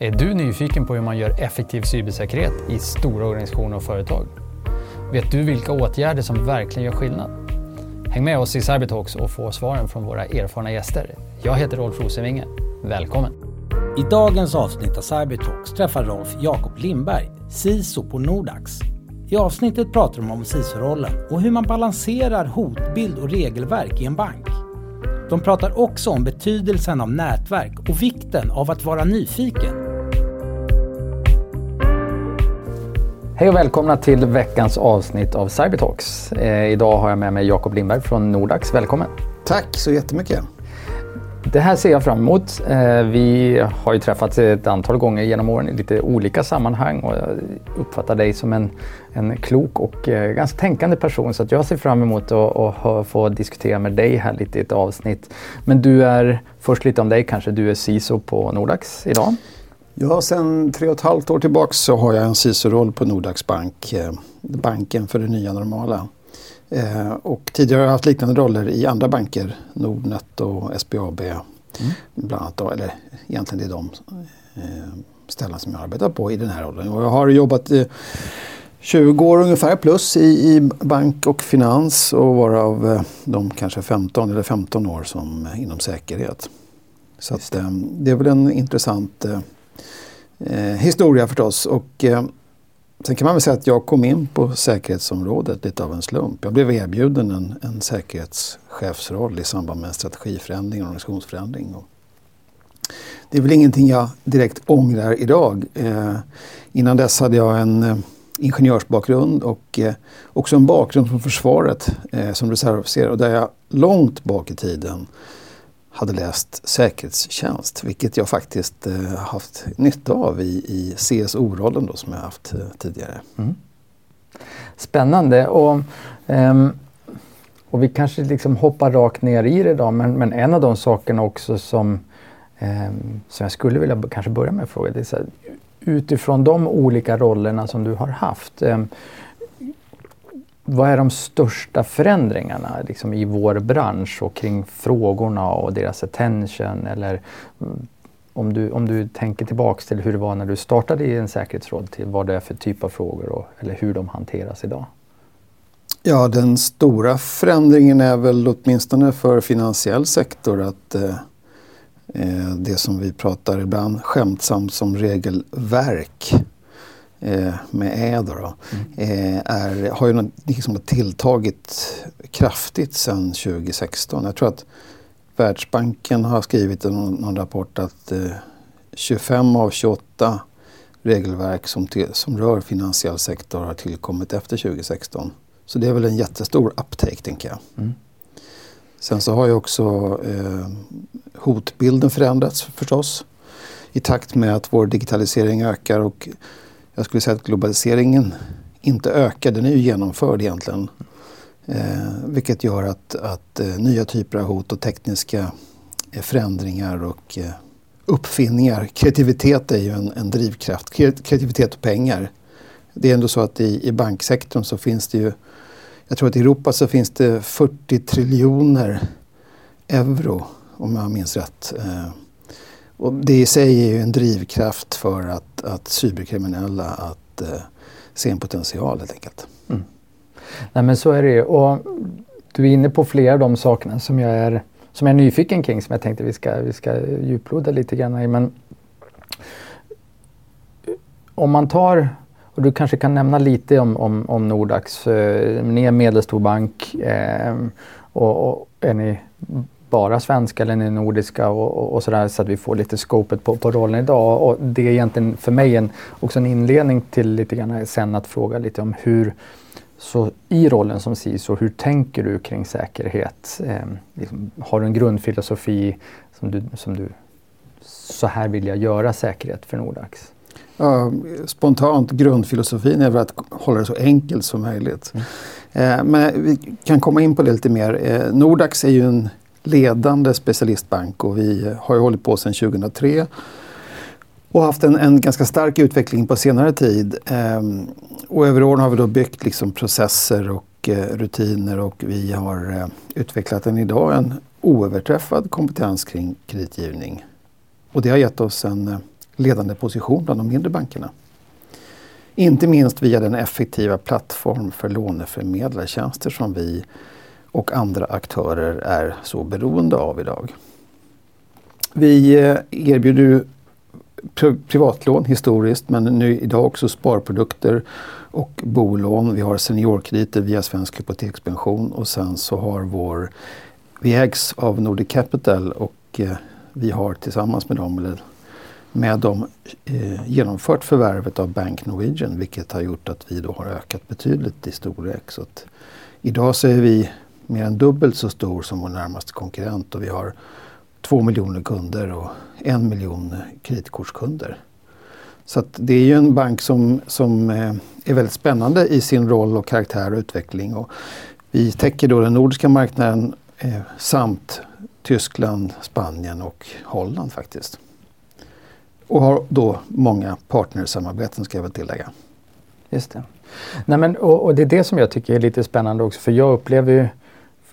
Är du nyfiken på hur man gör effektiv cybersäkerhet i stora organisationer och företag? Vet du vilka åtgärder som verkligen gör skillnad? Häng med oss i Cybertalks och få svaren från våra erfarna gäster. Jag heter Rolf Rosenvinge. Välkommen! I dagens avsnitt av Cybertalks träffar Rolf Jakob Lindberg, CISO på Nordax. I avsnittet pratar de om CISO-rollen och hur man balanserar hotbild och regelverk i en bank. De pratar också om betydelsen av nätverk och vikten av att vara nyfiken. Hej och välkomna till veckans avsnitt av Cybertalks. Eh, idag har jag med mig Jakob Lindberg från Nordax. Välkommen! Tack så jättemycket! Det här ser jag fram emot. Eh, vi har ju träffats ett antal gånger genom åren i lite olika sammanhang och jag uppfattar dig som en, en klok och eh, ganska tänkande person så att jag ser fram emot att, få diskutera med dig här lite i ett avsnitt. Men du är, först lite om dig kanske, du är CISO på Nordax idag. Ja, sedan tre och ett halvt år tillbaka så har jag en CISO-roll på Nordax Bank, eh, banken för det nya normala. Eh, och tidigare har jag haft liknande roller i andra banker, Nordnet och SBAB. Mm. Bland annat då, eller egentligen det är de eh, ställen som jag arbetar på i den här rollen. Och jag har jobbat 20 år ungefär plus i, i bank och finans och varav de kanske 15 eller 15 år som inom säkerhet. Så att, det är väl en intressant eh, historia förstås. Och, eh, sen kan man väl säga att jag kom in på säkerhetsområdet lite av en slump. Jag blev erbjuden en, en säkerhetschefsroll i samband med en strategiförändring och organisationsförändring. Och det är väl ingenting jag direkt ångrar idag. Eh, innan dess hade jag en eh, ingenjörsbakgrund och eh, också en bakgrund från försvaret eh, som reservofficer och där jag långt bak i tiden hade läst säkerhetstjänst, vilket jag faktiskt eh, haft nytta av i, i CSO-rollen då, som jag haft eh, tidigare. Mm. Spännande. Och, ehm, och vi kanske liksom hoppar rakt ner i det idag, men, men en av de sakerna också som, um, som jag skulle vilja kanske börja med att fråga, det är så här, utifrån de olika rollerna som du har haft, um, vad är de största förändringarna liksom, i vår bransch och kring frågorna och deras attention? Eller mm, om du, om du tänker tillbaks till hur det var när du startade i en säkerhetsråd till vad det är för typ av frågor och, eller hur de hanteras idag? Ja, den stora förändringen är väl åtminstone för finansiell sektor att eh, eh det som vi pratar ibland skämtsamt som regelverk eh, med ä då, eh, är, har ju liksom tilltagit kraftigt sedan 2016. Jag tror att Världsbanken har skrivit någon, någon rapport att eh, 25 av 28 regelverk som, till, som rör finansiell sektor har tillkommit efter 2016. Så det är väl en jättestor uptake tänker jag. Mm. Sen så har ju också eh, hotbilden förändrats förstås i takt med att vår digitalisering ökar och jag skulle säga att globaliseringen inte ökar, den är ju genomförd egentligen. Eh, vilket gör att, att eh, nya typer av hot och tekniska eh, förändringar och eh, uppfinningar, kreativitet är ju en, en, drivkraft. Kreativitet och pengar. Det är ändå så att i, i banksektorn så finns det ju, jag tror att i Europa så finns det 40 triljoner euro om jag minns rätt. Eh, och det i sig är ju en drivkraft för att, att cyberkriminella att eh, se en potential helt enkelt. Mm. Nej men så är det ju. Och du är inne på flera av de sakerna som jag är, som jag är nyfiken kring som jag tänkte vi ska, vi ska djuploda lite grann i. Men om man tar, och du kanske kan nämna lite om, om, om Nordax. Eh, ni är en medelstor bank eh, och, och är ni bara svenska eller den nordiska och, och, och sådär så att vi får lite skopet på, på rollen idag. Och det är egentligen för mig en, också en inledning till lite grann sen att fråga lite om hur så i rollen som CISO, hur tänker du kring säkerhet? Eh, liksom, har du en grundfilosofi som du, som du, så här vill jag göra säkerhet för Nordax? Ja, spontant grundfilosofin är väl att hålla det så enkelt som möjligt. Mm. Eh, men vi kan komma in på det lite mer. Eh, Nordax är ju en ledande specialistbank och vi har ju hållit på sedan 2003 och haft en, en ganska stark utveckling på senare tid. Ehm, och över åren har vi då byggt liksom processer och eh, rutiner och vi har eh, utvecklat en idag en oöverträffad kompetens kring kreditgivning. Och det har gett oss en eh, ledande position bland de mindre bankerna. Inte minst via den effektiva plattform för låneförmedlartjänster som vi och andra aktörer är så beroende av idag. Vi eh, erbjuder privatlån historiskt men nu idag också sparprodukter och bolån. Vi har seniorkrediter via Svensk Hypotekspension och sen så har vår, vi ägs av Nordic Capital och eh, vi har tillsammans med dem, eller med dem eh, genomfört förvärvet av Bank Norwegian vilket har gjort att vi då har ökat betydligt i storlek. Så att idag så är vi mer än dubbelt så stor som vår närmaste konkurrent och vi har två miljoner kunder och en miljon kreditkortskunder. Så det är ju en bank som, som eh, är väldigt spännande i sin roll och karaktär och utveckling. Och vi täcker då den nordiska marknaden eh, samt Tyskland, Spanien och Holland faktiskt. Och har då många partnersamarbeten ska jag väl tillägga. Just det. Nej, men, och, och, det är det som jag tycker är lite spännande också för jag upplever ju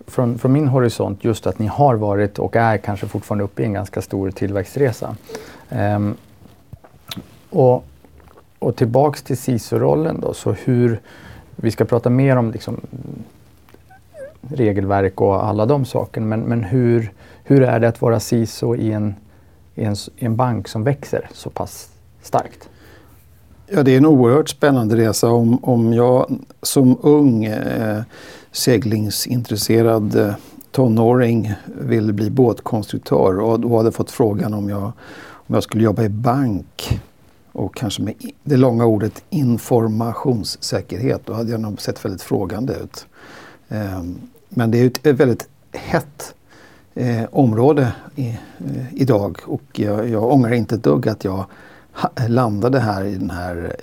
från, från min horisont just att ni har varit och är kanske fortfarande uppe i en ganska stor tillväxtresa. Um, och, och tillbaks till CISO-rollen då, så hur, vi ska prata mer om liksom, regelverk och alla de sakerna, men, men hur, hur är det att vara CISO i en, i en, i en bank som växer så pass starkt? Ja, det är en oerhört spännande resa. Om, om jag som ung eh, seglingsintresserad eh, tonåring ville bli båtkonstruktör och då hade fått frågan om jag, om jag skulle jobba i bank och kanske med det långa ordet informationssäkerhet. Då hade jag nog sett väldigt frågande ut. Ehm, men det är ett, väldigt hett eh, område eh, idag och jag, jag ångrar inte ett dugg att jag landade här i den här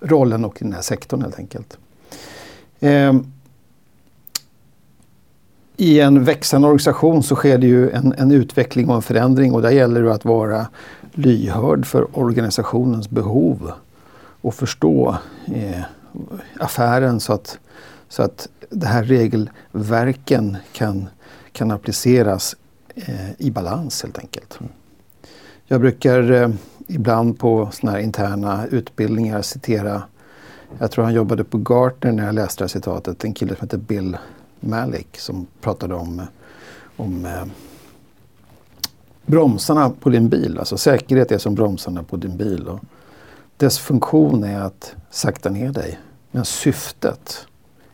rollen och i den här sektorn helt enkelt. Eh, I en växande organisation så sker det ju en, en, utveckling och en förändring och där gäller det att vara lyhörd för organisationens behov och förstå eh, affären så att, så att det här regelverken kan, kan appliceras eh, i balans helt enkelt. Jag brukar eh, ibland på såna här interna utbildningar citera, jag tror han jobbade på Gartner när jag läste det här citatet, en kille som heter Bill Malik som pratade om, om eh, bromsarna på din bil. Alltså säkerhet är som bromsarna på din bil. Och dess funktion är att sakta ner dig. Men syftet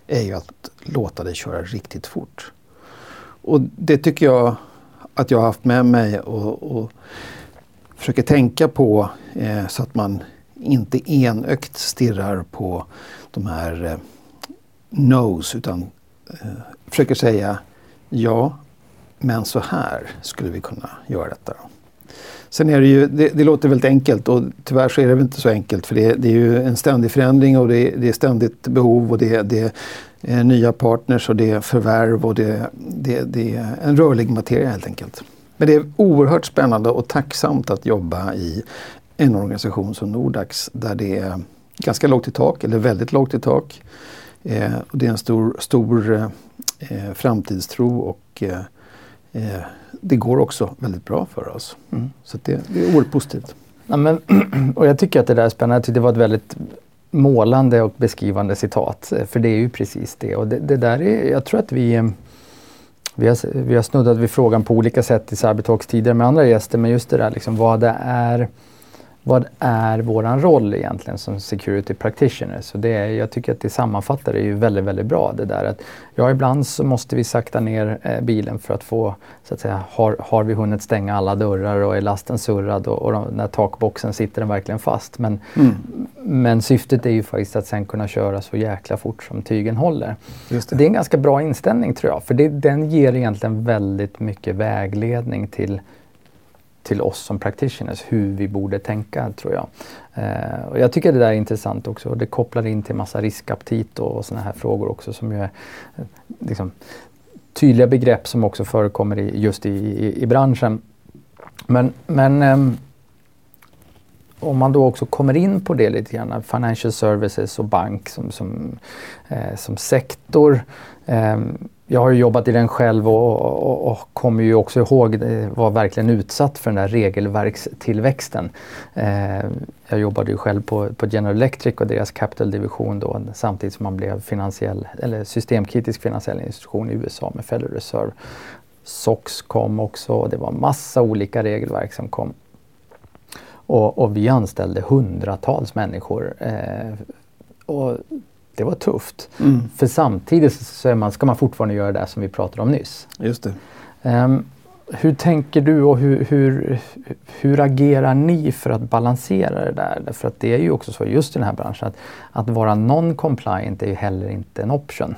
är ju att låta dig köra riktigt fort. Och det tycker jag att jag har haft med mig och, och försöker tänka på eh, så att man inte enögt stirrar på de här eh, nos utan eh, försöker säga ja, men så här skulle vi kunna göra detta. Sen är det ju, det, det, låter väldigt enkelt och tyvärr så är det väl inte så enkelt för det, det är ju en ständig förändring och det, det är ständigt behov och det, det är nya partners och det är förvärv och det, det, det är en rörlig materia helt enkelt. Men det är oerhört spännande och tacksamt att jobba i en organisation som Nordax där det är ganska lågt i tak, eller väldigt lågt i tak. Eh, och det är en stor, stor eh, framtidstro och eh, eh det går också väldigt bra för oss. Mm. Så det, det, är oerhört positivt. Ja, men, och jag tycker att det där är spännande. Jag tycker det var ett väldigt målande och beskrivande citat. För det är ju precis det. Och det, det där är, jag tror att vi vi har, vi har snuddat vid frågan på olika sätt i Cybertalks tidigare med andra gäster, men just det där liksom vad det är vad är våran roll egentligen som security practitioner? Så det är, jag tycker att det sammanfattar det ju väldigt, väldigt bra det där att ja, ibland så måste vi sakta ner eh, bilen för att få, så att säga, har, har vi hunnit stänga alla dörrar och är lasten surrad och, och när takboxen sitter den verkligen fast. Men, mm. men syftet är ju faktiskt att sen kunna köra så jäkla fort som tygen håller. Det. det. är en ganska bra inställning tror jag, för det, den ger egentligen väldigt mycket vägledning till till oss som practitioners hur vi borde tänka tror jag. Eh, och jag tycker det där är intressant också. Det kopplar in till massa riskaptit och, och sådana här frågor också som ju är eh, liksom, tydliga begrepp som också förekommer i, just i, i, i branschen. Men, men eh, om man då också kommer in på det lite grann, financial services och bank som, som, eh, som sektor. Ehm, jag har ju jobbat i den själv och, och, och kommer ju också ihåg, det var verkligen utsatt för den där regelverkstillväxten. Eh, jag jobbade ju själv på, på General Electric och deras capital division då samtidigt som man blev finansiell, eller systemkritisk finansiell institution i USA med Federal Reserve. SOX kom också och det var massa olika regelverk som kom. Och, och vi anställde hundratals människor. Eh, och det var tufft. Mm. För samtidigt så man, ska man fortfarande göra det som vi pratade om nyss. Just det. Um, hur tänker du och hur, hur, hur agerar ni för att balansera det där? Därför att det är ju också så just i den här branschen att, att vara non-compliant är ju heller inte en option.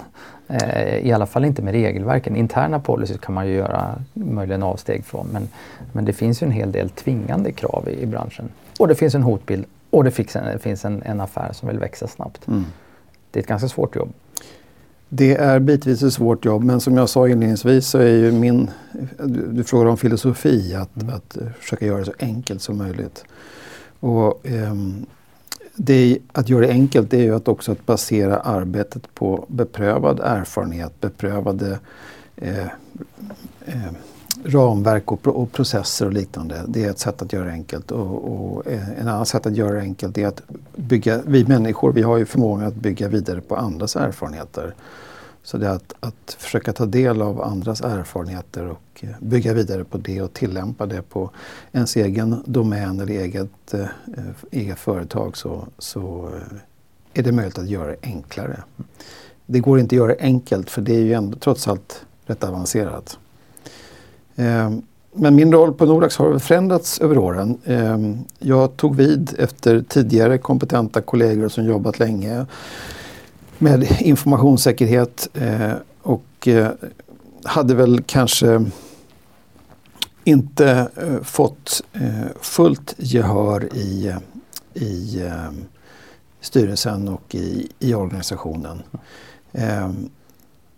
Eh, I alla fall inte med regelverken. Interna policies kan man ju göra möjligen avsteg från men, men det finns ju en hel del tvingande krav i, i branschen. Och det finns en hotbild och det finns en, det finns en, en affär som vill växa snabbt. Mm. Det är ett ganska svårt jobb. Det är bitvis ett svårt jobb men som jag sa inledningsvis så är ju min, du, frågar om filosofi, att, mm. att försöka göra det så enkelt som möjligt. Och, um, det, att göra det enkelt det är ju att också att basera arbetet på beprövad erfarenhet, beprövade eh, eh, ramverk och, och, processer och liknande. Det är ett sätt att göra det enkelt. Och, och eh, en annan sätt att göra det enkelt är att bygga, vi människor vi har ju förmågan att bygga vidare på andras erfarenheter. Så det är att, att försöka ta del av andras erfarenheter och eh, bygga vidare på det och tillämpa det på ens egen domän eller eget, eh, eget företag så, så eh, är det möjligt att göra det enklare. Det går inte att göra det enkelt för det är ju ändå trots allt rätt avancerat. Ehm, men min roll på Nordax har förändrats över åren. Ehm, jag tog vid efter tidigare kompetenta kollegor som jobbat länge med informationssäkerhet eh, och eh, hade väl kanske inte eh, fått fullt gehör i, i styrelsen och i, i organisationen. Ehm,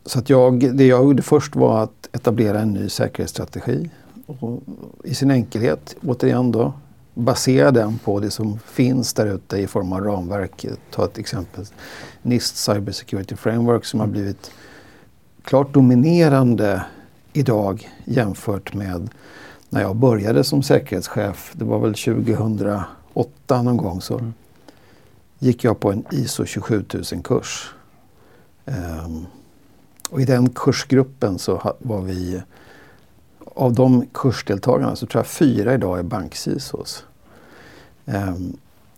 så att jag, det jag gjorde först var att etablera en ny säkerhetsstrategi. Och I sin enkelhet, återigen då, basera den på det som finns där ute i form av ramverk. Ta ett exempel, NIST Cyber Security Framework som har blivit klart dominerande idag jämfört med när jag började som säkerhetschef. Det var väl 2008 någon gång så mm. gick jag på en ISO 27000 kurs. Um, och i den kursgruppen så var vi, av de kursdeltagarna så tror jag fyra idag är bank-CISOs. Um, ehm,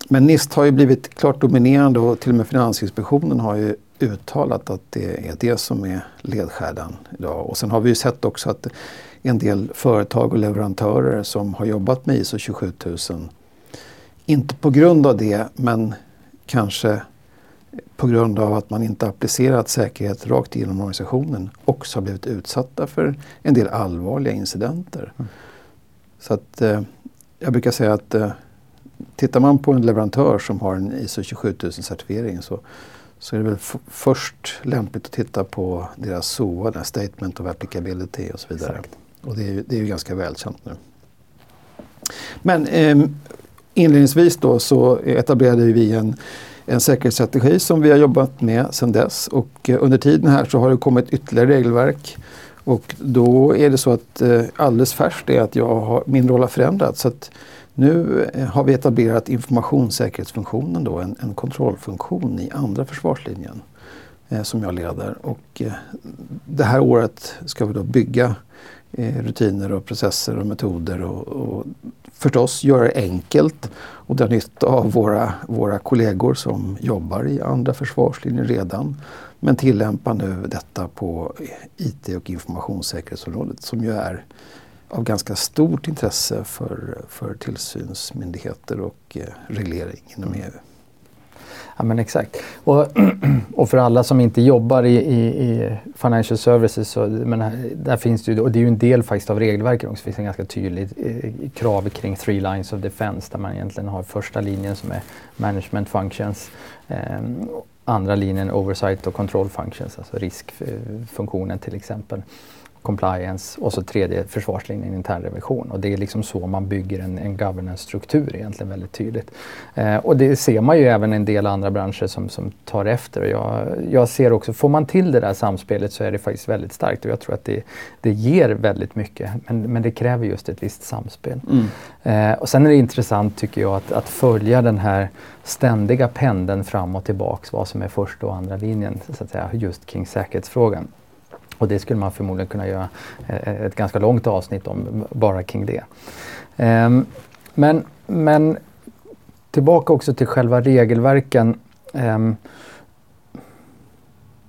men NIST har ju blivit klart dominerande och till och med Finansinspektionen har ju uttalat att det är det som är ledstjärnan idag. Och sen har vi ju sett också att en del företag och leverantörer som har jobbat med ISO 27000, inte på grund av det men kanske på grund av att man inte applicerat säkerhet rakt igenom organisationen också har blivit utsatta för en del allvarliga incidenter. Mm. Så att eh, jag brukar säga att eh, tittar man på en leverantör som har en ISO 27000 certifiering så, så är det väl först lämpligt att titta på deras SOA, den Statement of Applicability och så vidare. Exakt. Och det är, ju, det är ju ganska välkänt nu. Men eh, inledningsvis då så etablerade vi en en säkerhetsstrategi som vi har jobbat med sedan dess och eh, under tiden här så har det kommit ytterligare regelverk. Och då är det så att eh, alldeles färskt är att jag har, min roll har förändrats. Så att nu eh, har vi etablerat informationssäkerhetsfunktionen då, en, en kontrollfunktion i andra försvarslinjen eh, som jag leder. Och eh, det här året ska vi då bygga Eh, rutiner och processer och metoder och, och förstås göra det enkelt och dra nytta av våra, våra kollegor som jobbar i andra försvarslinjer redan. Men tillämpa nu detta på IT och informationssäkerhetsområdet som ju är av ganska stort intresse för, för tillsynsmyndigheter och eh, reglering inom EU. Ja men exakt. Och, och för alla som inte jobbar i, i, i financial services så men där finns det ju, och det är ju en del faktiskt av regelverket också, det finns en ganska tydlig eh, krav kring three lines of defense där man egentligen har första linjen som är management functions, eh, andra linjen oversight och control functions, alltså riskfunktionen till exempel compliance och så tredje försvarslinjen internrevision. Och det är liksom så man bygger en, en governance-struktur egentligen väldigt tydligt. Eh, och det ser man ju även en del andra branscher som, som tar efter. Och jag, jag ser också, får man till det där samspelet så är det faktiskt väldigt starkt och jag tror att det, det ger väldigt mycket. Men, men det kräver just ett visst samspel. Mm. Eh, och sen är det intressant tycker jag att, att följa den här ständiga pendeln fram och tillbaks vad som är första och andra linjen så att säga, just kring säkerhetsfrågan. Och det skulle man förmodligen kunna göra eh, ett ganska långt avsnitt om bara kring det. Ehm, men, men tillbaka också till själva regelverken. Ehm,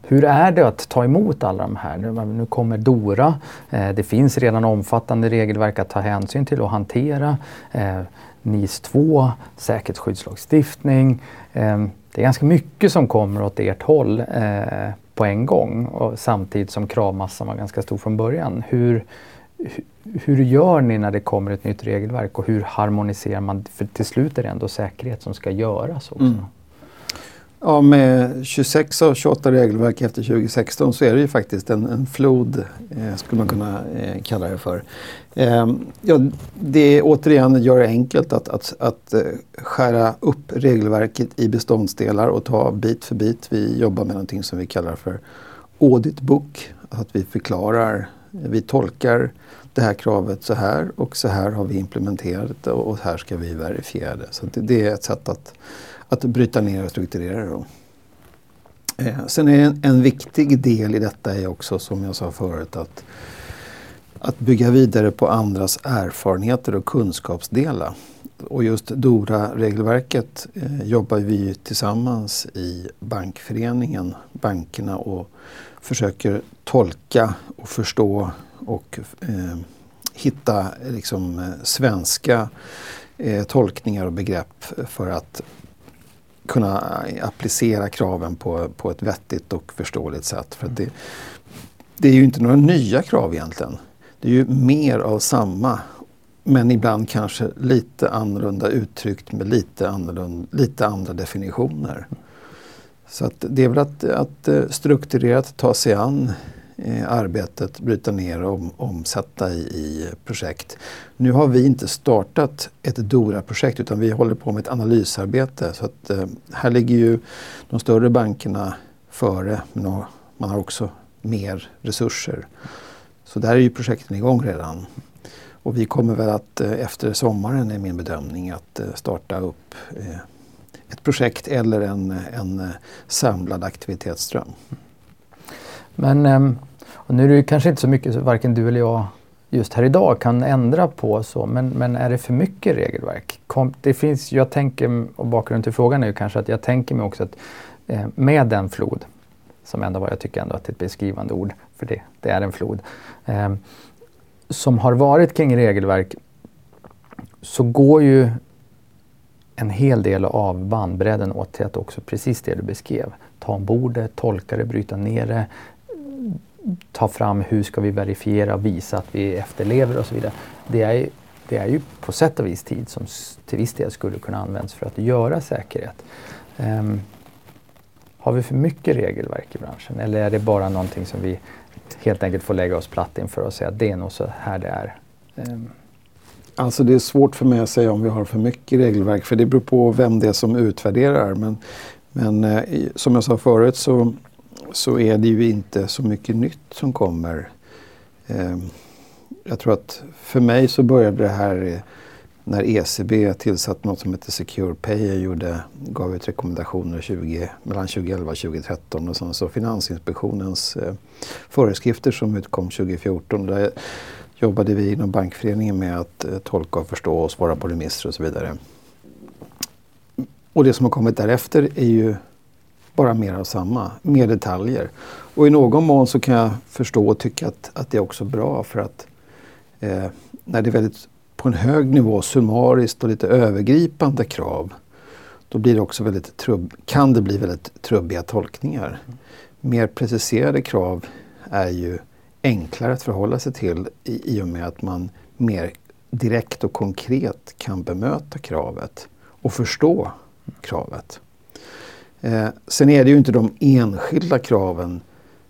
hur är det att ta emot alla de här? Nu kommer DORA. Eh, det finns redan omfattande regelverk att ta hänsyn till och hantera. Eh, NIS 2, säkerhetsskyddslagstiftning. Ehm, det är ganska mycket som kommer åt ert håll på en gång och samtidigt som kravmassan var ganska stor från början. Hur, hur gör ni när det kommer ett nytt regelverk och hur harmoniserar man? För till slut är det ändå säkerhet som ska göras också. Mm. Ja, med 26 av 28 regelverk efter 2016 så är det ju faktiskt en, en flod, eh, skulle man kunna eh, kalla det för. Eh, ja, det är återigen gör det enkelt att, att, att eh, skära upp regelverket i beståndsdelar och ta bit för bit. Vi jobbar med någonting som vi kallar för audit book. Att vi förklarar, vi tolkar det här kravet så här och så här har vi implementerat det och här ska vi verifiera det. Så det, det är ett sätt att att bryta ner och strukturera det. Eh, sen är en, en, viktig del i detta är också som jag sa förut att, att bygga vidare på andras erfarenheter och kunskapsdelar. Och just DORA-regelverket eh, jobbar vi tillsammans i bankföreningen, bankerna och försöker tolka och förstå och eh, hitta liksom, eh, svenska eh, tolkningar och begrepp för att kunna applicera kraven på, på ett vettigt och förståeligt sätt. För det, det är ju inte några nya krav egentligen. Det är ju mer av samma men ibland kanske lite annorlunda uttryckt med lite, annorlunda, lite andra definitioner. Så att det är väl att, att eh, strukturerat ta sig an eh, arbetet, bryta ner och om, omsätta i, i, projekt. Nu har vi inte startat ett DORA-projekt utan vi håller på med ett analysarbete. Så att, eh, här ligger ju de större bankerna före men man har också mer resurser. Så där är ju projekten igång redan. Och vi kommer väl att eh, efter sommaren är min bedömning att eh, starta upp eh, ett projekt eller en, en eh, samlad aktivitetsström. Men ehm, och nu är det kanske inte så mycket så varken du eller jag just här idag kan ändra på så, men, men är det för mycket regelverk? Kom, det finns, jag tänker, och bakgrunden till frågan är ju kanske att jag tänker mig också att eh, med den flod, som ändå var, jag tycker ändå att det är ett beskrivande ord, för det, det är en flod, eh, som har varit kring regelverk så går ju en hel del av bandbredden åt till att också precis det du beskrev. Ta ombord det, tolka det, bryta ner det, ta fram hur ska vi verifiera och visa att vi efterlever och så vidare. Det är, det är ju på sätt och vis tid som till viss del skulle kunna användas för att göra säkerhet. Um, har vi för mycket regelverk i branschen eller är det bara någonting som vi helt enkelt får lägga oss platt inför och säga att det är nog så här det är? Um. Alltså det är svårt för mig att säga om vi har för mycket regelverk för det beror på vem det är som utvärderar. Men, men eh, som jag sa förut så så är det ju inte så mycket nytt som kommer. Ehm, jag tror att för mig så började det här när ECB tillsatte något som heter Secure Pay och gjorde, gav ut rekommendationer 20, mellan 2011 och 2013 och sen så Finansinspektionens eh, föreskrifter som utkom 2014. Där jobbade vi inom bankföreningen med att eh, tolka och förstå och svara på remisser och så vidare. Och det som har kommit därefter är ju bara mer av samma, mer detaljer. Och i någon mån så kan jag förstå och tycka att, att det är också bra för att eh, när det är väldigt på en hög nivå summariskt och lite övergripande krav då blir det också väldigt trubb, kan det bli väldigt trubbiga tolkningar. Mer preciserade krav är ju enklare att förhålla sig till i, i och med att man mer direkt och konkret kan bemöta kravet och förstå kravet. Eh, sen är det ju inte de enskilda kraven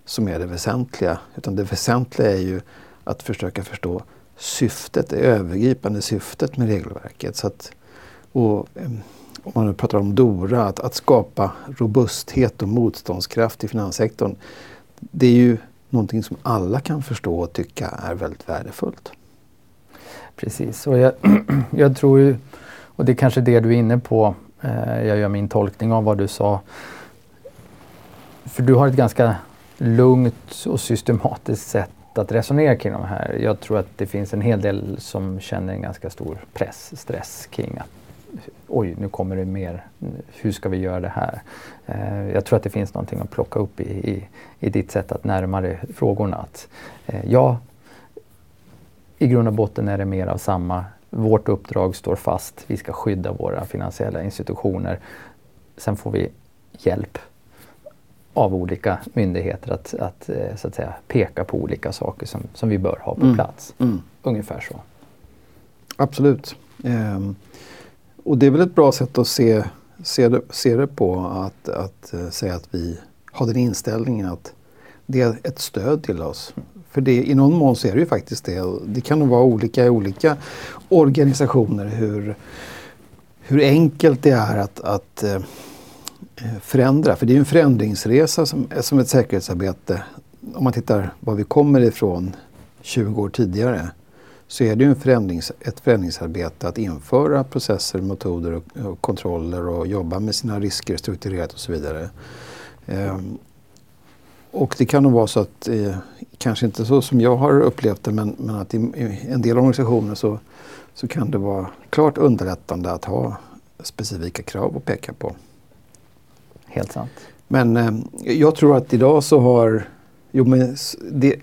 som är det väsentliga. Utan det väsentliga är ju att försöka förstå syftet, det övergripande syftet med regelverket. Så att, och, eh, om man nu pratar om DORA, att, att skapa robusthet och motståndskraft i finanssektorn. Det är ju någonting som alla kan förstå och tycka är väldigt värdefullt. Precis, och jag, jag tror ju, och det är kanske det du är inne på, Eh, jag gör min tolkning av vad du sa. För du har ett ganska lugnt och systematiskt sätt att resonera kring de här. Jag tror att det finns en hel del som känner en ganska stor press, stress kring att oj, nu kommer det mer, hur ska vi göra det här? Eh, jag tror att det finns någonting att plocka upp i, i, i ditt sätt att närma dig frågorna. Att, eh, ja, i grund och botten är det mer av samma. Vårt uppdrag står fast. Vi ska skydda våra finansiella institutioner. Sen får vi hjälp av olika myndigheter att, att, eh, så att säga, peka på olika saker som, som vi bör ha på mm. plats. Mm. Ungefär så. Absolut. Um, och det är väl ett bra sätt att se, se, det, se det på att, att uh, säga att vi har den inställningen att det är ett stöd till oss. För det, i någon mån så är det ju faktiskt det. Det kan nog vara olika i olika organisationer hur, hur enkelt det är att, att eh, förändra. För det är ju en förändringsresa som, som ett säkerhetsarbete. Om man tittar var vi kommer ifrån 20 år tidigare så är det ju en förändrings, ett förändringsarbete att införa processer, metoder och, och, kontroller och jobba med sina risker strukturerat och så vidare. Ehm, och det kan nog vara så att, eh, kanske inte så som jag har upplevt det, men, men att i, i, en del organisationer så, så kan det vara klart underlättande att ha specifika krav att peka på. Helt sant. Men eh, jag tror att idag så har, jo, men det,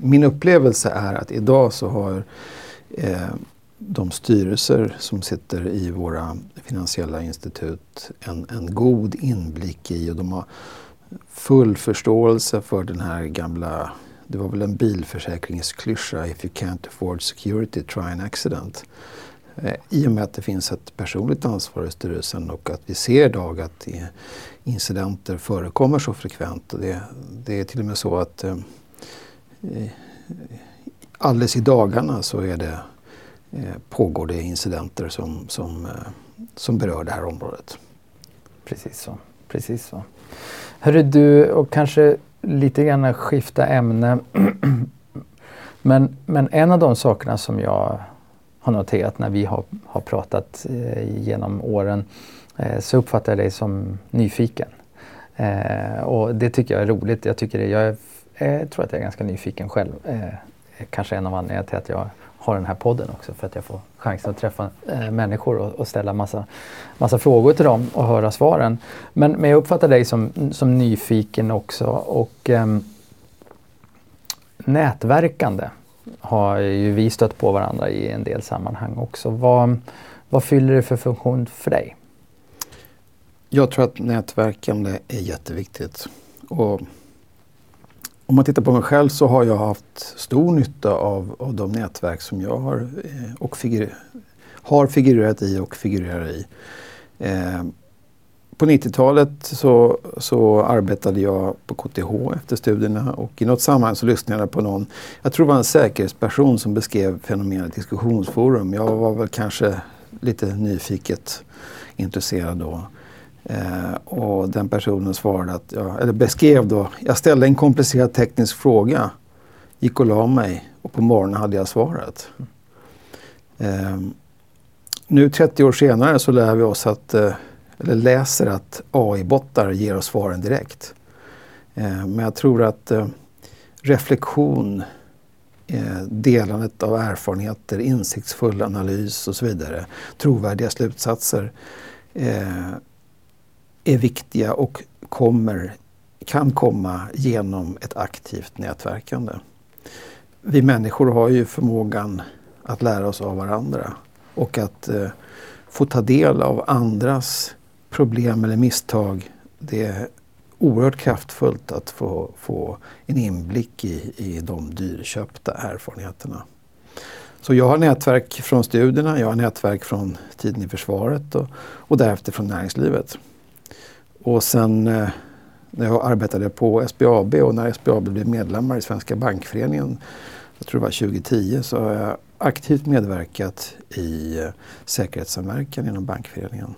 min upplevelse är att idag så har eh, de styrelser som sitter i våra finansiella institut en, en god inblick i och de har full förståelse för den här gamla, det var väl en bilförsäkringsklyscha, if you can't afford security, try an accident. Eh, I och med att det finns ett personligt ansvar i styrelsen och att vi ser idag att incidenter förekommer så frekvent. Det, det är till och med så att eh, eh, alldeles i dagarna så är det, eh, pågår det incidenter som, som, eh, som berör det här området. Precis så. Precis så. Hörru du, och kanske lite grann skifta ämne. men, men en av de sakerna som jag har noterat när vi har, har pratat eh, genom åren eh, så uppfattar jag dig som nyfiken. Eh, och det tycker jag är roligt. Jag, tycker det, jag är eh, tror att jag är ganska nyfiken själv. Eh, kanske en av anledningarna till att jag har den här podden också för att jag får chansen att träffa eh, människor och, och, ställa massa, massa frågor till dem och höra svaren. Men, men jag uppfattar dig som, som nyfiken också och eh, nätverkande har ju vi stött på varandra i en del sammanhang också. Vad, vad fyller det för funktion för dig? Jag tror att nätverkande är jätteviktigt. Och om man tittar på mig själv så har jag haft stor nytta av, av de nätverk som jag har, eh, och figur, har figurerat i och figurerar i. Eh, på 90-talet så, så arbetade jag på KTH efter studierna och i något sammanhang så lyssnade jag på någon, jag tror det var en säkerhetsperson som beskrev fenomenet diskussionsforum. Jag var väl kanske lite nyfiket intresserad då. Eh, och den personen svarade att, ja, eller beskrev då, jag ställde en komplicerad teknisk fråga, gick och la mig och på morgonen hade jag svaret. Eh, nu 30 år senare så lär vi oss att, eh, eller läser att AI-bottar ger oss svaren direkt. Eh, men jag tror att eh, reflektion, eh, delandet av erfarenheter, insiktsfull analys och så vidare, trovärdiga slutsatser eh, är viktiga och kommer, kan komma genom ett aktivt nätverkande. Vi människor har ju förmågan att lära oss av varandra och att eh, få ta del av andras problem eller misstag. Det är oerhört kraftfullt att få, få en inblick i, i de dyrköpta erfarenheterna. Så jag har nätverk från studierna, jag har nätverk från tiden i försvaret och, och därefter från näringslivet. Och sen eh, när jag arbetade på SBAB och när SBAB blev medlemmar i Svenska bankföreningen, jag tror det var 2010, så har jag aktivt medverkat i eh, säkerhetssamverkan inom bankföreningen.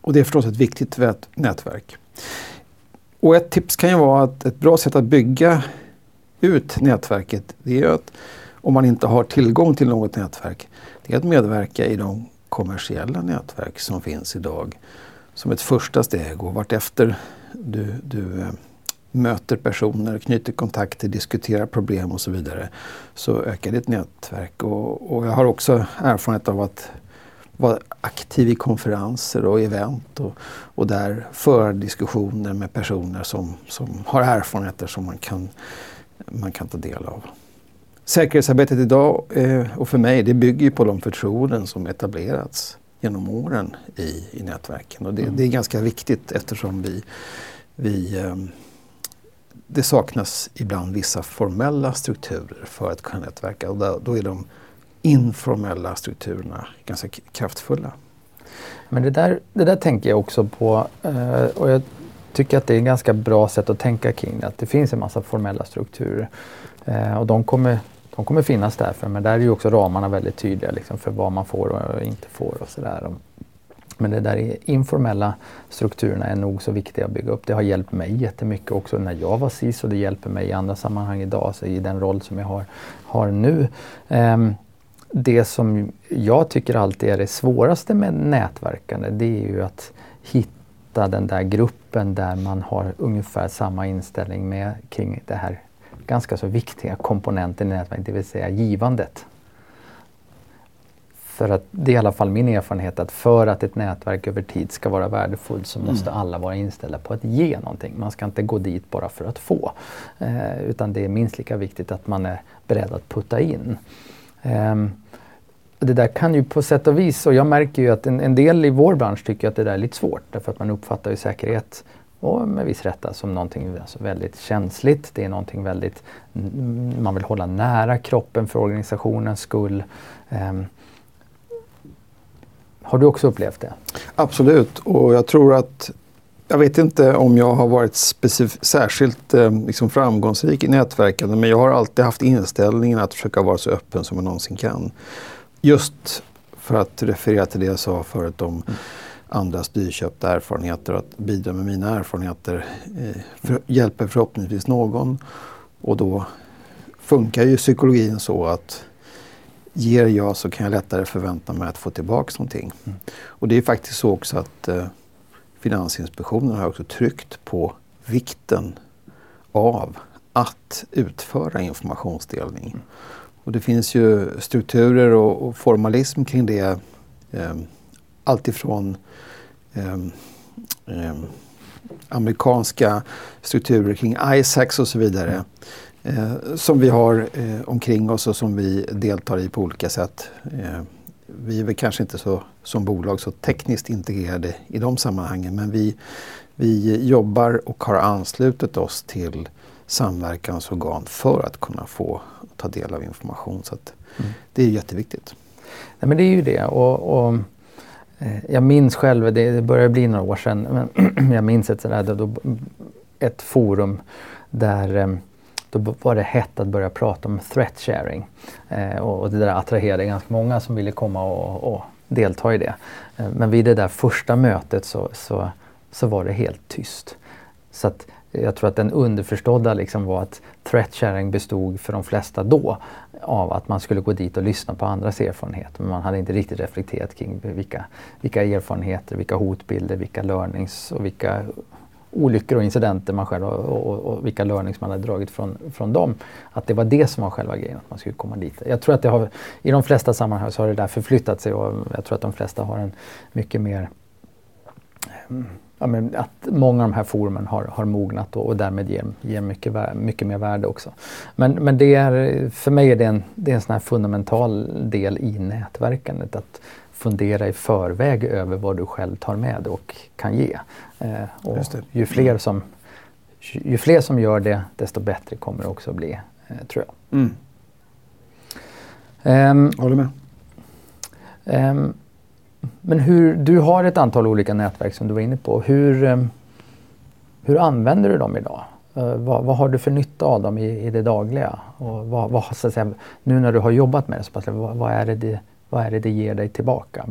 Och det är förstås ett viktigt nätverk. Och ett tips kan ju vara att ett bra sätt att bygga ut nätverket det är att om man inte har tillgång till något nätverk, det är att medverka i de kommersiella nätverk som finns idag som ett första steg och vartefter du, du eh, möter personer, knyter kontakter, diskuterar problem och så vidare så ökar ditt nätverk. Och, och jag har också erfarenhet av att vara aktiv i konferenser och event och, och där föra diskussioner med personer som, som har erfarenheter som man kan, man kan ta del av. Säkerhetsarbetet idag eh, och för mig det bygger på de förtroenden som etablerats genom åren i, i nätverken. Och det, mm. det är ganska viktigt eftersom vi, vi eh, det saknas ibland vissa formella strukturer för att kunna nätverka och då, då är de informella strukturerna ganska kraftfulla. Men det där, det där tänker jag också på eh, och jag tycker att det är ett ganska bra sätt att tänka kring det. Att det finns en massa formella strukturer eh, och de kommer, de kommer finnas därför men där är ju också ramarna väldigt tydliga liksom, för vad man får och inte får och sådär. Men det där informella strukturerna är nog så viktiga att bygga upp. Det har hjälpt mig jättemycket också när jag var SIS och det hjälper mig i andra sammanhang idag, så i den roll som jag har, har nu. Um, det som jag tycker alltid är det svåraste med nätverkande det är ju att hitta den där gruppen där man har ungefär samma inställning med kring det här ganska så viktiga komponenten i nätverket, det vill säga givandet. För att det är i alla fall min erfarenhet att för att ett nätverk över tid ska vara värdefullt så måste mm. alla vara inställda på att ge någonting. Man ska inte gå dit bara för att få. Eh, utan det är minst lika viktigt att man är beredd att putta in. Um, det där kan ju på sätt och vis, och jag märker ju att en, en, del i vår bransch tycker att det där är lite svårt därför att man uppfattar ju säkerhet och med viss rätta som någonting alltså väldigt känsligt. Det är någonting väldigt, man vill hålla nära kroppen för organisationens skull. Um, har du också upplevt det? Absolut och jag tror att jag vet inte om jag har varit särskilt eh, liksom framgångsrik i nätverkande men jag har alltid haft inställningen att försöka vara så öppen som jag någonsin kan. Just för att referera till det jag sa förut om mm. Andras dyrköpta erfarenheter och att bidra med mina erfarenheter eh, för, hjälper förhoppningsvis någon. Och då funkar ju psykologin så att ger jag så kan jag lättare förvänta mig att få tillbaka någonting. Mm. Och det är faktiskt så också att eh, Finansinspektionen har också tryckt på vikten av att utföra informationsdelning. Mm. Och det finns ju strukturer och, och formalism kring det. Eh, alltifrån eh, eh, amerikanska strukturer kring ISACs och så vidare. Eh, som vi har eh, omkring oss och som vi deltar i på olika sätt. Eh, vi är väl kanske inte så, som bolag så tekniskt integrerade i de sammanhangen men vi, vi jobbar och har anslutit oss till samverkansorgan för att kunna få ta del av information. Så mm. Det är jätteviktigt. Nej, men det är ju det. Och, och Eh, jag minns själv, det, det börjar bli några år sedan, men jag minns ett, sådär, då, ett forum där eh, då var det hett att börja prata om threat sharing. Eh, och, och, det där attraherade ganska många som ville komma och, och delta i det. Eh, men vid det där första mötet så, så, så var det helt tyst. Så att jag tror att den underförstådda liksom var att threat sharing bestod för de flesta då av att man skulle gå dit och lyssna på andras erfarenheter. Men man hade inte riktigt reflekterat kring vilka, vilka erfarenheter, vilka hotbilder, vilka learnings och vilka olyckor och incidenter man själv och, och, och, vilka learnings man hade dragit från, från dem. Att det var det som var själva grejen, att man skulle komma dit. Jag tror att det har, i de flesta sammanhang så har det där förflyttat sig och jag tror att de flesta har en mycket mer mm, ja, men att många av de här forumen har, har mognat och, och därmed ger, ger mycket, mycket mer värde också. Men, men det är, för mig är det en, det är en sån här fundamental del i nätverkandet. Att fundera i förväg över vad du själv tar med och kan ge. Eh, och ju, fler som, ju fler som gör det, desto bättre kommer det också bli, eh, tror jag. Mm. Um, Håller med. Um, men hur, du har ett antal olika nätverk som du var inne på. Hur, eh, hur använder du dem idag? Uh, vad, vad, har du för nytta av dem i, i det dagliga? Och vad, vad, så att säga, nu när du har jobbat med det, så pass, vad, vad, är det, det, vad är det det ger dig tillbaka?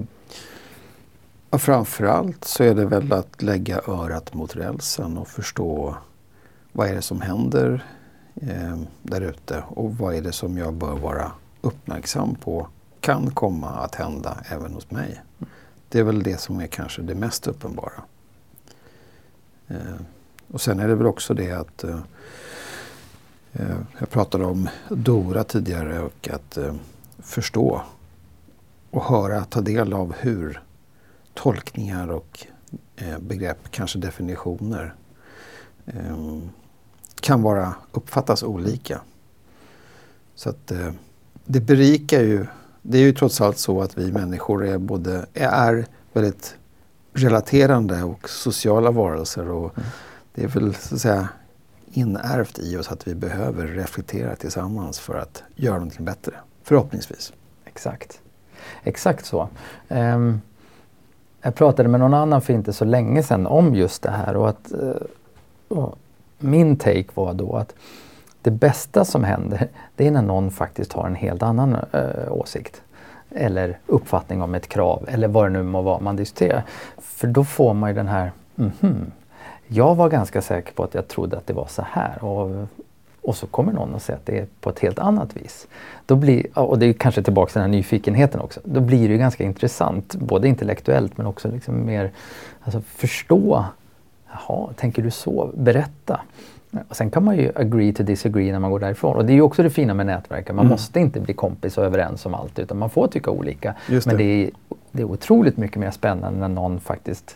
Ja, framförallt så är det väl att lägga örat mot rälsen och förstå vad är det som händer eh, där ute och vad är det som jag bör vara uppmärksam på kan komma att hända även hos mig. Det är väl det som är kanske det mest uppenbara. Eh, och sen är det väl också det att eh, eh, jag pratade om Dora tidigare och att eh, förstå och höra, ta del av hur tolkningar och eh, begrepp, kanske definitioner, eh, kan vara, uppfattas olika. Så att eh, det berikar ju, det är ju trots allt så att vi människor är både, är väldigt relaterande och sociala varelser och mm. det är väl så att säga inärvt i oss att vi behöver reflektera tillsammans för att göra någonting bättre. Förhoppningsvis. Exakt. Exakt så. Um, jag pratade med någon annan för inte så länge sedan om just det här och att uh, och min take var då att det bästa som händer det är när någon faktiskt har en helt annan uh, åsikt eller uppfattning om ett krav eller vad det nu må vara man diskuterar. För då får man ju den här mm -hmm. Jag var ganska säker på att jag trodde att det var så här och och så kommer någon och säger att det är på ett helt annat vis. Då blir, och det är kanske tillbaka till den här nyfikenheten också. Då blir det ganska intressant, både intellektuellt men också liksom mer alltså förstå. Jaha, tänker du så? Berätta. Och sen kan man ju agree to disagree när man går därifrån. Och det är ju också det fina med nätverken. Man mm. måste inte bli kompis och överens om allt utan man får tycka olika. Det. Men det är, det är otroligt mycket mer spännande när någon faktiskt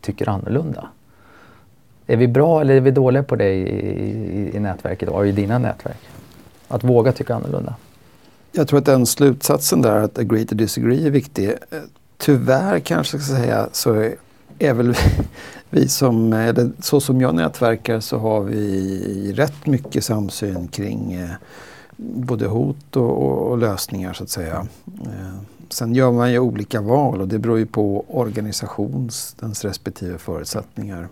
tycker annorlunda. Är vi bra eller är vi dåliga på det i, i, i nätverket och i dina nätverk? Att våga tycka annorlunda. Jag tror att den slutsatsen där att agree to disagree är viktig. Tyvärr kanske jag ska säga så är väl vi som, eller så som jag nätverkar så har vi rätt mycket samsyn kring eh, både hot och, och, och, lösningar så att säga. Eh, sen gör man ju olika val och det beror ju på organisations, dens respektive förutsättningar.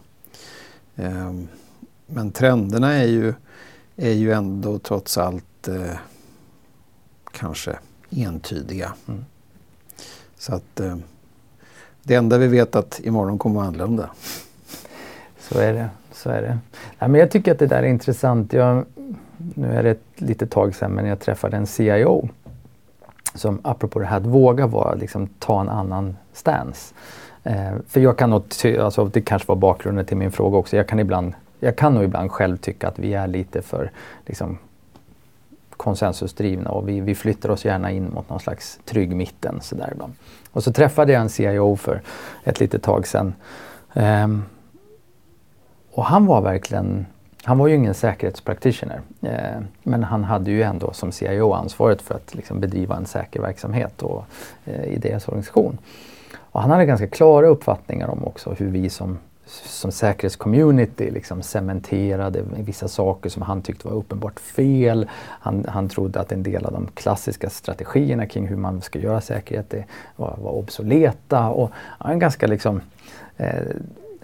Men trenderna är ju, är ju ändå trots allt eh, kanske entydiga. Mm. Så att eh, det enda vi vet att imorgon kommer att vara annorlunda. Så är det. Så är det. Ja, men jag tycker att det där är intressant. Jag, nu är det ett litet tag sedan men jag träffade en CIO som apropå det här att våga vara, liksom, ta en annan stance. Eh, för jag kan nog, alltså, det kanske var bakgrunden till min fråga också, jag kan, ibland, jag kan nog ibland själv tycka att vi är lite för liksom, konsensusdrivna och vi, vi flyttar oss gärna in mot någon slags trygg mitten. Så där ibland. Och så träffade jag en CIO för ett litet tag sedan. Eh, och han var verkligen, han var ju ingen säkerhetspraktitioner Eh, men han hade ju ändå som CIO ansvaret för att liksom, bedriva en säker verksamhet och, eh, i deras organisation. Och han hade ganska klara uppfattningar om också hur vi som, som säkerhetscommunity liksom cementerade vissa saker som han tyckte var uppenbart fel. Han, han trodde att en del av de klassiska strategierna kring hur man ska göra säkerhet var, var obsoleta. Och han ganska liksom eh,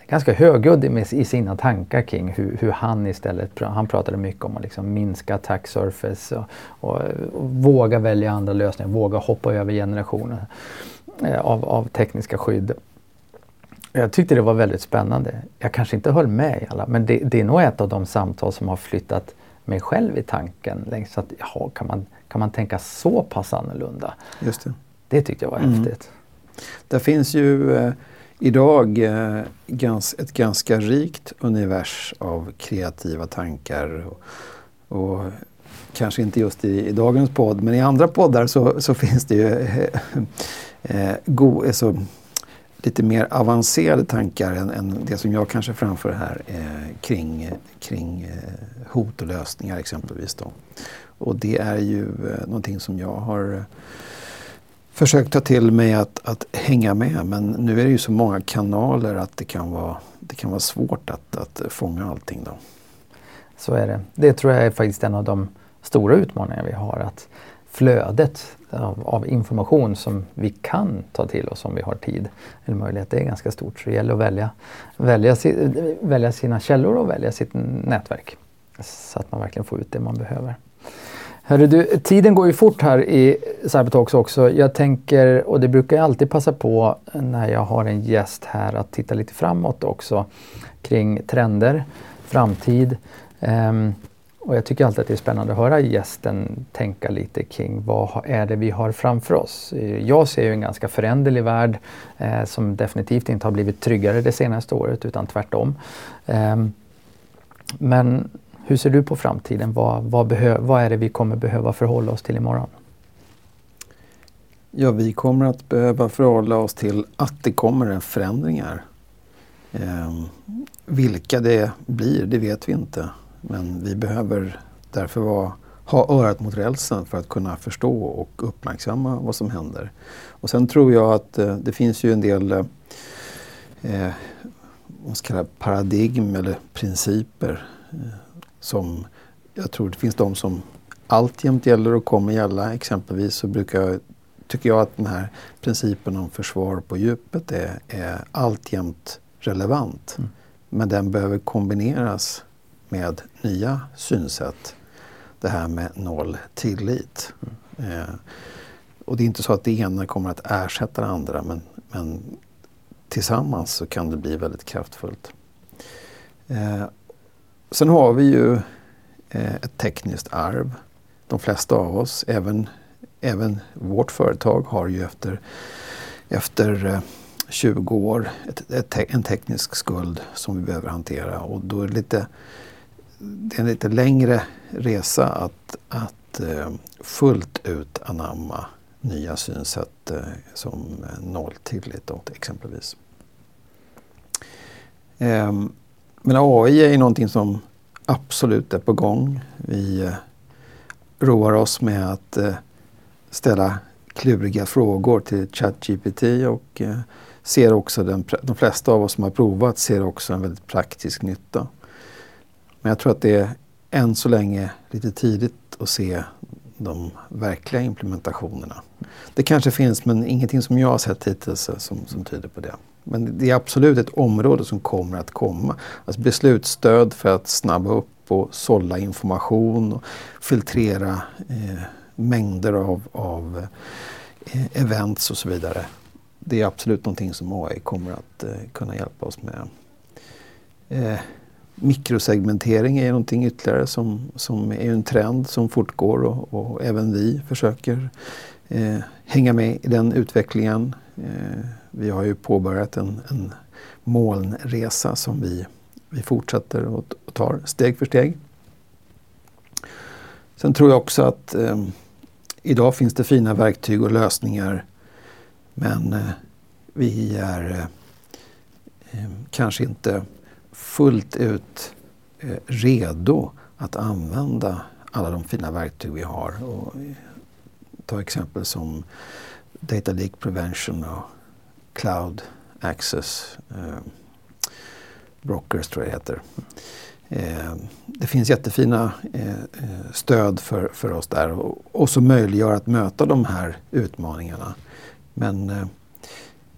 ganska högljudd i sina tankar kring hur, hur, han istället, han pratade mycket om att liksom minska attack surface och, och, och, våga välja andra lösningar, våga hoppa över generationer. Eh, av, av tekniska skydd. Jag tyckte det var väldigt spännande. Jag kanske inte höll med i alla, men det, det är nog ett av de samtal som har flyttat mig själv i tanken. Så att, jaha, kan, man, kan man tänka så pass annorlunda? Just det. det tyckte jag var mm. häftigt. Det finns ju eh, idag eh, ett ganska rikt univers av kreativa tankar. Och, och kanske inte just i, i, dagens podd, men i andra poddar så, så finns det ju eh, eh, go, alltså, lite mer avancerade tankar än, än, det som jag kanske framför här eh, kring, kring eh, hot och lösningar exempelvis. Då. Och det är ju eh, någonting som jag har eh, försökt ta till mig att, att hänga med. Men nu är det ju så många kanaler att det kan vara, det kan vara svårt att, att fånga allting. Då. Så är det. Det tror jag är faktiskt en av de stora utmaningar vi har. Att flödet av, av, information som vi kan ta till oss om vi har tid eller möjlighet. Det är ganska stort så det gäller att välja, välja, välja sina källor och välja sitt nätverk. Så att man verkligen får ut det man behöver. Hörru du, tiden går ju fort här i Cybertalks också. Jag tänker, och det brukar jag alltid passa på när jag har en gäst här, att titta lite framåt också kring trender, framtid. Um, och jag tycker alltid att det är spännande att höra gästen tänka lite kring vad är det vi har framför oss. Jag ser ju en ganska föränderlig värld eh, som definitivt inte har blivit tryggare det senaste året utan tvärtom. Eh, men hur ser du på framtiden? Vad, vad, vad är det vi kommer behöva förhålla oss till imorgon? Ja, vi kommer att behöva förhålla oss till att det kommer förändringar. Eh, vilka det blir, det vet vi inte. Men vi behöver därför vara, ha örat mot rälsen för att kunna förstå och uppmärksamma vad som händer. Och sen tror jag att eh, det finns ju en del eh, eh vad ska kalla paradigm eller principer eh, som jag tror det finns de som alltjämt gäller och kommer gälla. Exempelvis så brukar, tycker jag att den här principen om försvar på djupet är, är alltjämt relevant. Mm. Men den behöver kombineras med nya synsätt. Det här med noll tillit. Mm. Eh, och det är inte så att det ena kommer att ersätta det andra men, men tillsammans så kan det bli väldigt kraftfullt. Eh, sen har vi ju eh, ett tekniskt arv. De flesta av oss, även, även vårt företag, har ju efter, efter eh, 20 år ett, ett, en teknisk skuld som vi behöver hantera. Och då är det lite det är en lite längre resa att, att eh, fullt ut anamma nya synsätt som nolltillit exempelvis. Ehm, men AI är ju någonting som absolut är på gång. Vi eh, roar oss med att eh, ställa kluriga frågor till ChatGPT och eh, ser också den, de flesta av oss som har provat ser också en väldigt praktisk nytta. Men jag tror att det är än så länge lite tidigt att se de verkliga implementationerna. Det kanske finns men ingenting som jag har sett hittills som, som tyder på det. Men det är absolut ett område som kommer att komma. Alltså beslutsstöd för att snabba upp och sålla information och filtrera eh, mängder av, av eh, events och så vidare. Det är absolut någonting som AI kommer att eh, kunna hjälpa oss med. Eh, Mikrosegmentering är någonting ytterligare som, som är en trend som fortgår och, och även vi försöker eh, hänga med i den utvecklingen. Eh, vi har ju påbörjat en, en molnresa som vi, vi fortsätter och, och tar steg för steg. Sen tror jag också att eh, idag finns det fina verktyg och lösningar men eh, vi är eh, eh kanske inte fullt ut eh, redo att använda alla de fina verktyg vi har. Och eh, ta exempel som Data Leak Prevention och Cloud Access eh, Brokers tror jag det heter. Eh, det finns jättefina eh, eh, stöd för, för oss där och, och som möjliggör att möta de här utmaningarna. Men eh,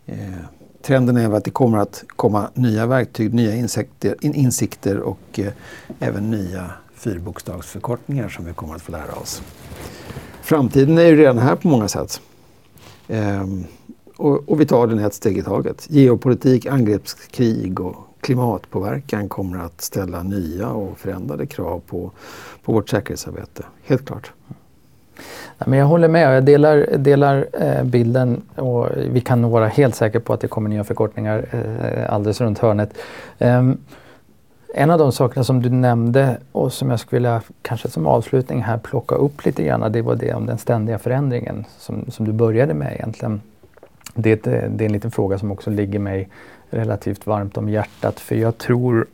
eh, trenden är att det kommer att komma nya verktyg, nya insikter, insikter och eh, även nya fyrbokstavsförkortningar som vi kommer att få lära oss. Framtiden är ju redan här på många sätt. Ehm, och, och, vi tar den ett steg i taget. Geopolitik, angreppskrig och klimatpåverkan kommer att ställa nya och förändrade krav på, på vårt säkerhetsarbete. Helt klart. Men jag håller med, jag delar, delar eh, bilden och vi kan nog vara helt säkra på att det kommer nya förkortningar eh, alldeles runt hörnet. Um, en av de sakerna som du nämnde och som jag skulle vilja kanske som avslutning här plocka upp lite grann, det var det om den ständiga förändringen som, som du började med egentligen. Det, eh, det är en liten fråga som också ligger mig relativt varmt om hjärtat för jag tror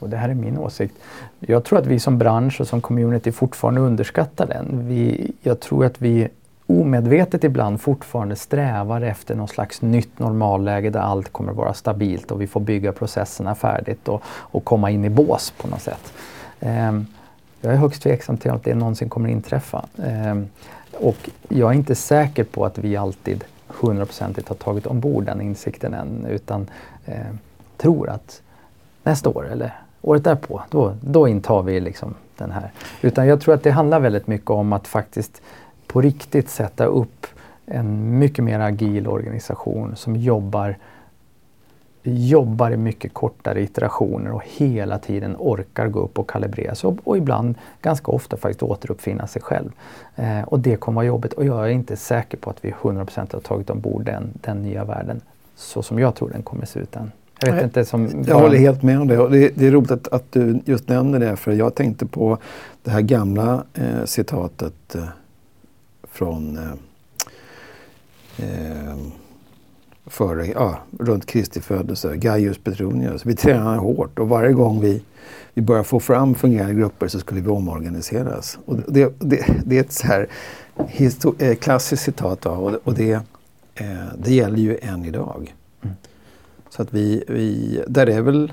och det här är min åsikt. Jag tror att vi som bransch och som community fortfarande underskattar den. Vi, jag tror att vi omedvetet ibland fortfarande strävar efter någon slags nytt normalläge där allt kommer vara stabilt och vi får bygga processerna färdigt och, och komma in i bås på något sätt. Um, jag är högst tveksam till att det någonsin kommer inträffa. Um, och jag är inte säker på att vi alltid hundraprocentigt har tagit ombord den insikten än utan eh, tror att nästa år eller året därpå, då, då intar vi liksom den här. Utan jag tror att det handlar väldigt mycket om att faktiskt på riktigt sätta upp en mycket mer agil organisation som jobbar jobbar i mycket kortare iterationer och hela tiden orkar gå upp och kalibrera sig och, och ibland ganska ofta faktiskt återuppfinna sig själv. Eh, och det kommer vara jobbigt och jag är inte säker på att vi 100% har tagit ombord den, den nya världen så som jag tror den kommer se ut än. Jag, vet inte, som jag håller helt med om det. Och det, det är roligt att, att, du just nämner det för jag tänkte på det här gamla eh, citatet eh, från eh, eh före, ja, runt Kristi födelse, Gaius Petronius. Vi tränade hårt och varje gång vi, vi började få fram fungerande grupper så skulle vi omorganiseras. Och det, det, det är ett så här eh, klassiskt citat och, och det, eh, det gäller ju än idag. Mm. Så att vi, vi, där är väl,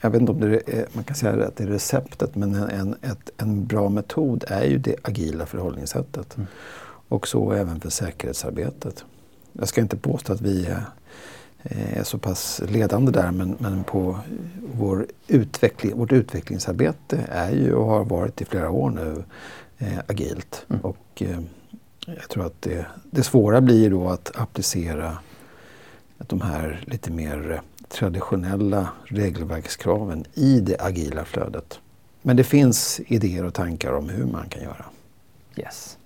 jag vet inte om det är, man kan säga att det är receptet, men en, ett, en bra metod är ju det agila förhållningssättet. Mm. Och så även för säkerhetsarbetet. Jag ska inte påstå att vi är, är så pass ledande där men, men på vår utveckling, vårt utvecklingsarbete är ju och har varit i flera år nu eh, agilt. Mm. Och eh, jag tror att det, det svåra blir då att applicera de här lite mer traditionella regelverkskraven i det agila flödet. Men det finns idéer och tankar om hur man kan göra. Yes.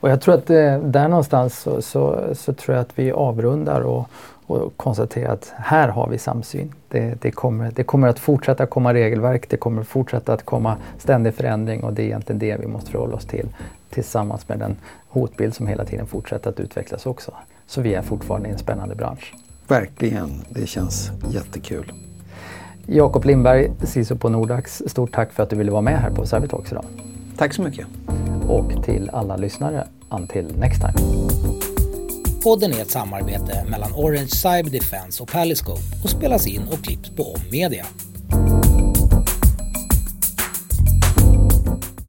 Och jag tror att eh, där någonstans så, så, så, tror jag att vi avrundar och, och konstaterar att här har vi samsyn. Det, det, kommer, det kommer att fortsätta komma regelverk, det kommer fortsätta att komma ständig förändring och det är egentligen det vi måste förhålla oss till tillsammans med den hotbild som hela tiden fortsätter att utvecklas också. Så vi är fortfarande i en spännande bransch. Verkligen, det känns jättekul. Jakob Lindberg, CISO på Nordax, stort tack för att du ville vara med här på Cybertalks idag. Tack så mycket. Och till alla lyssnare, until next time. Podden är ett samarbete mellan Orange Cyber Defense och Paliscope och spelas in och klipps på Om Media.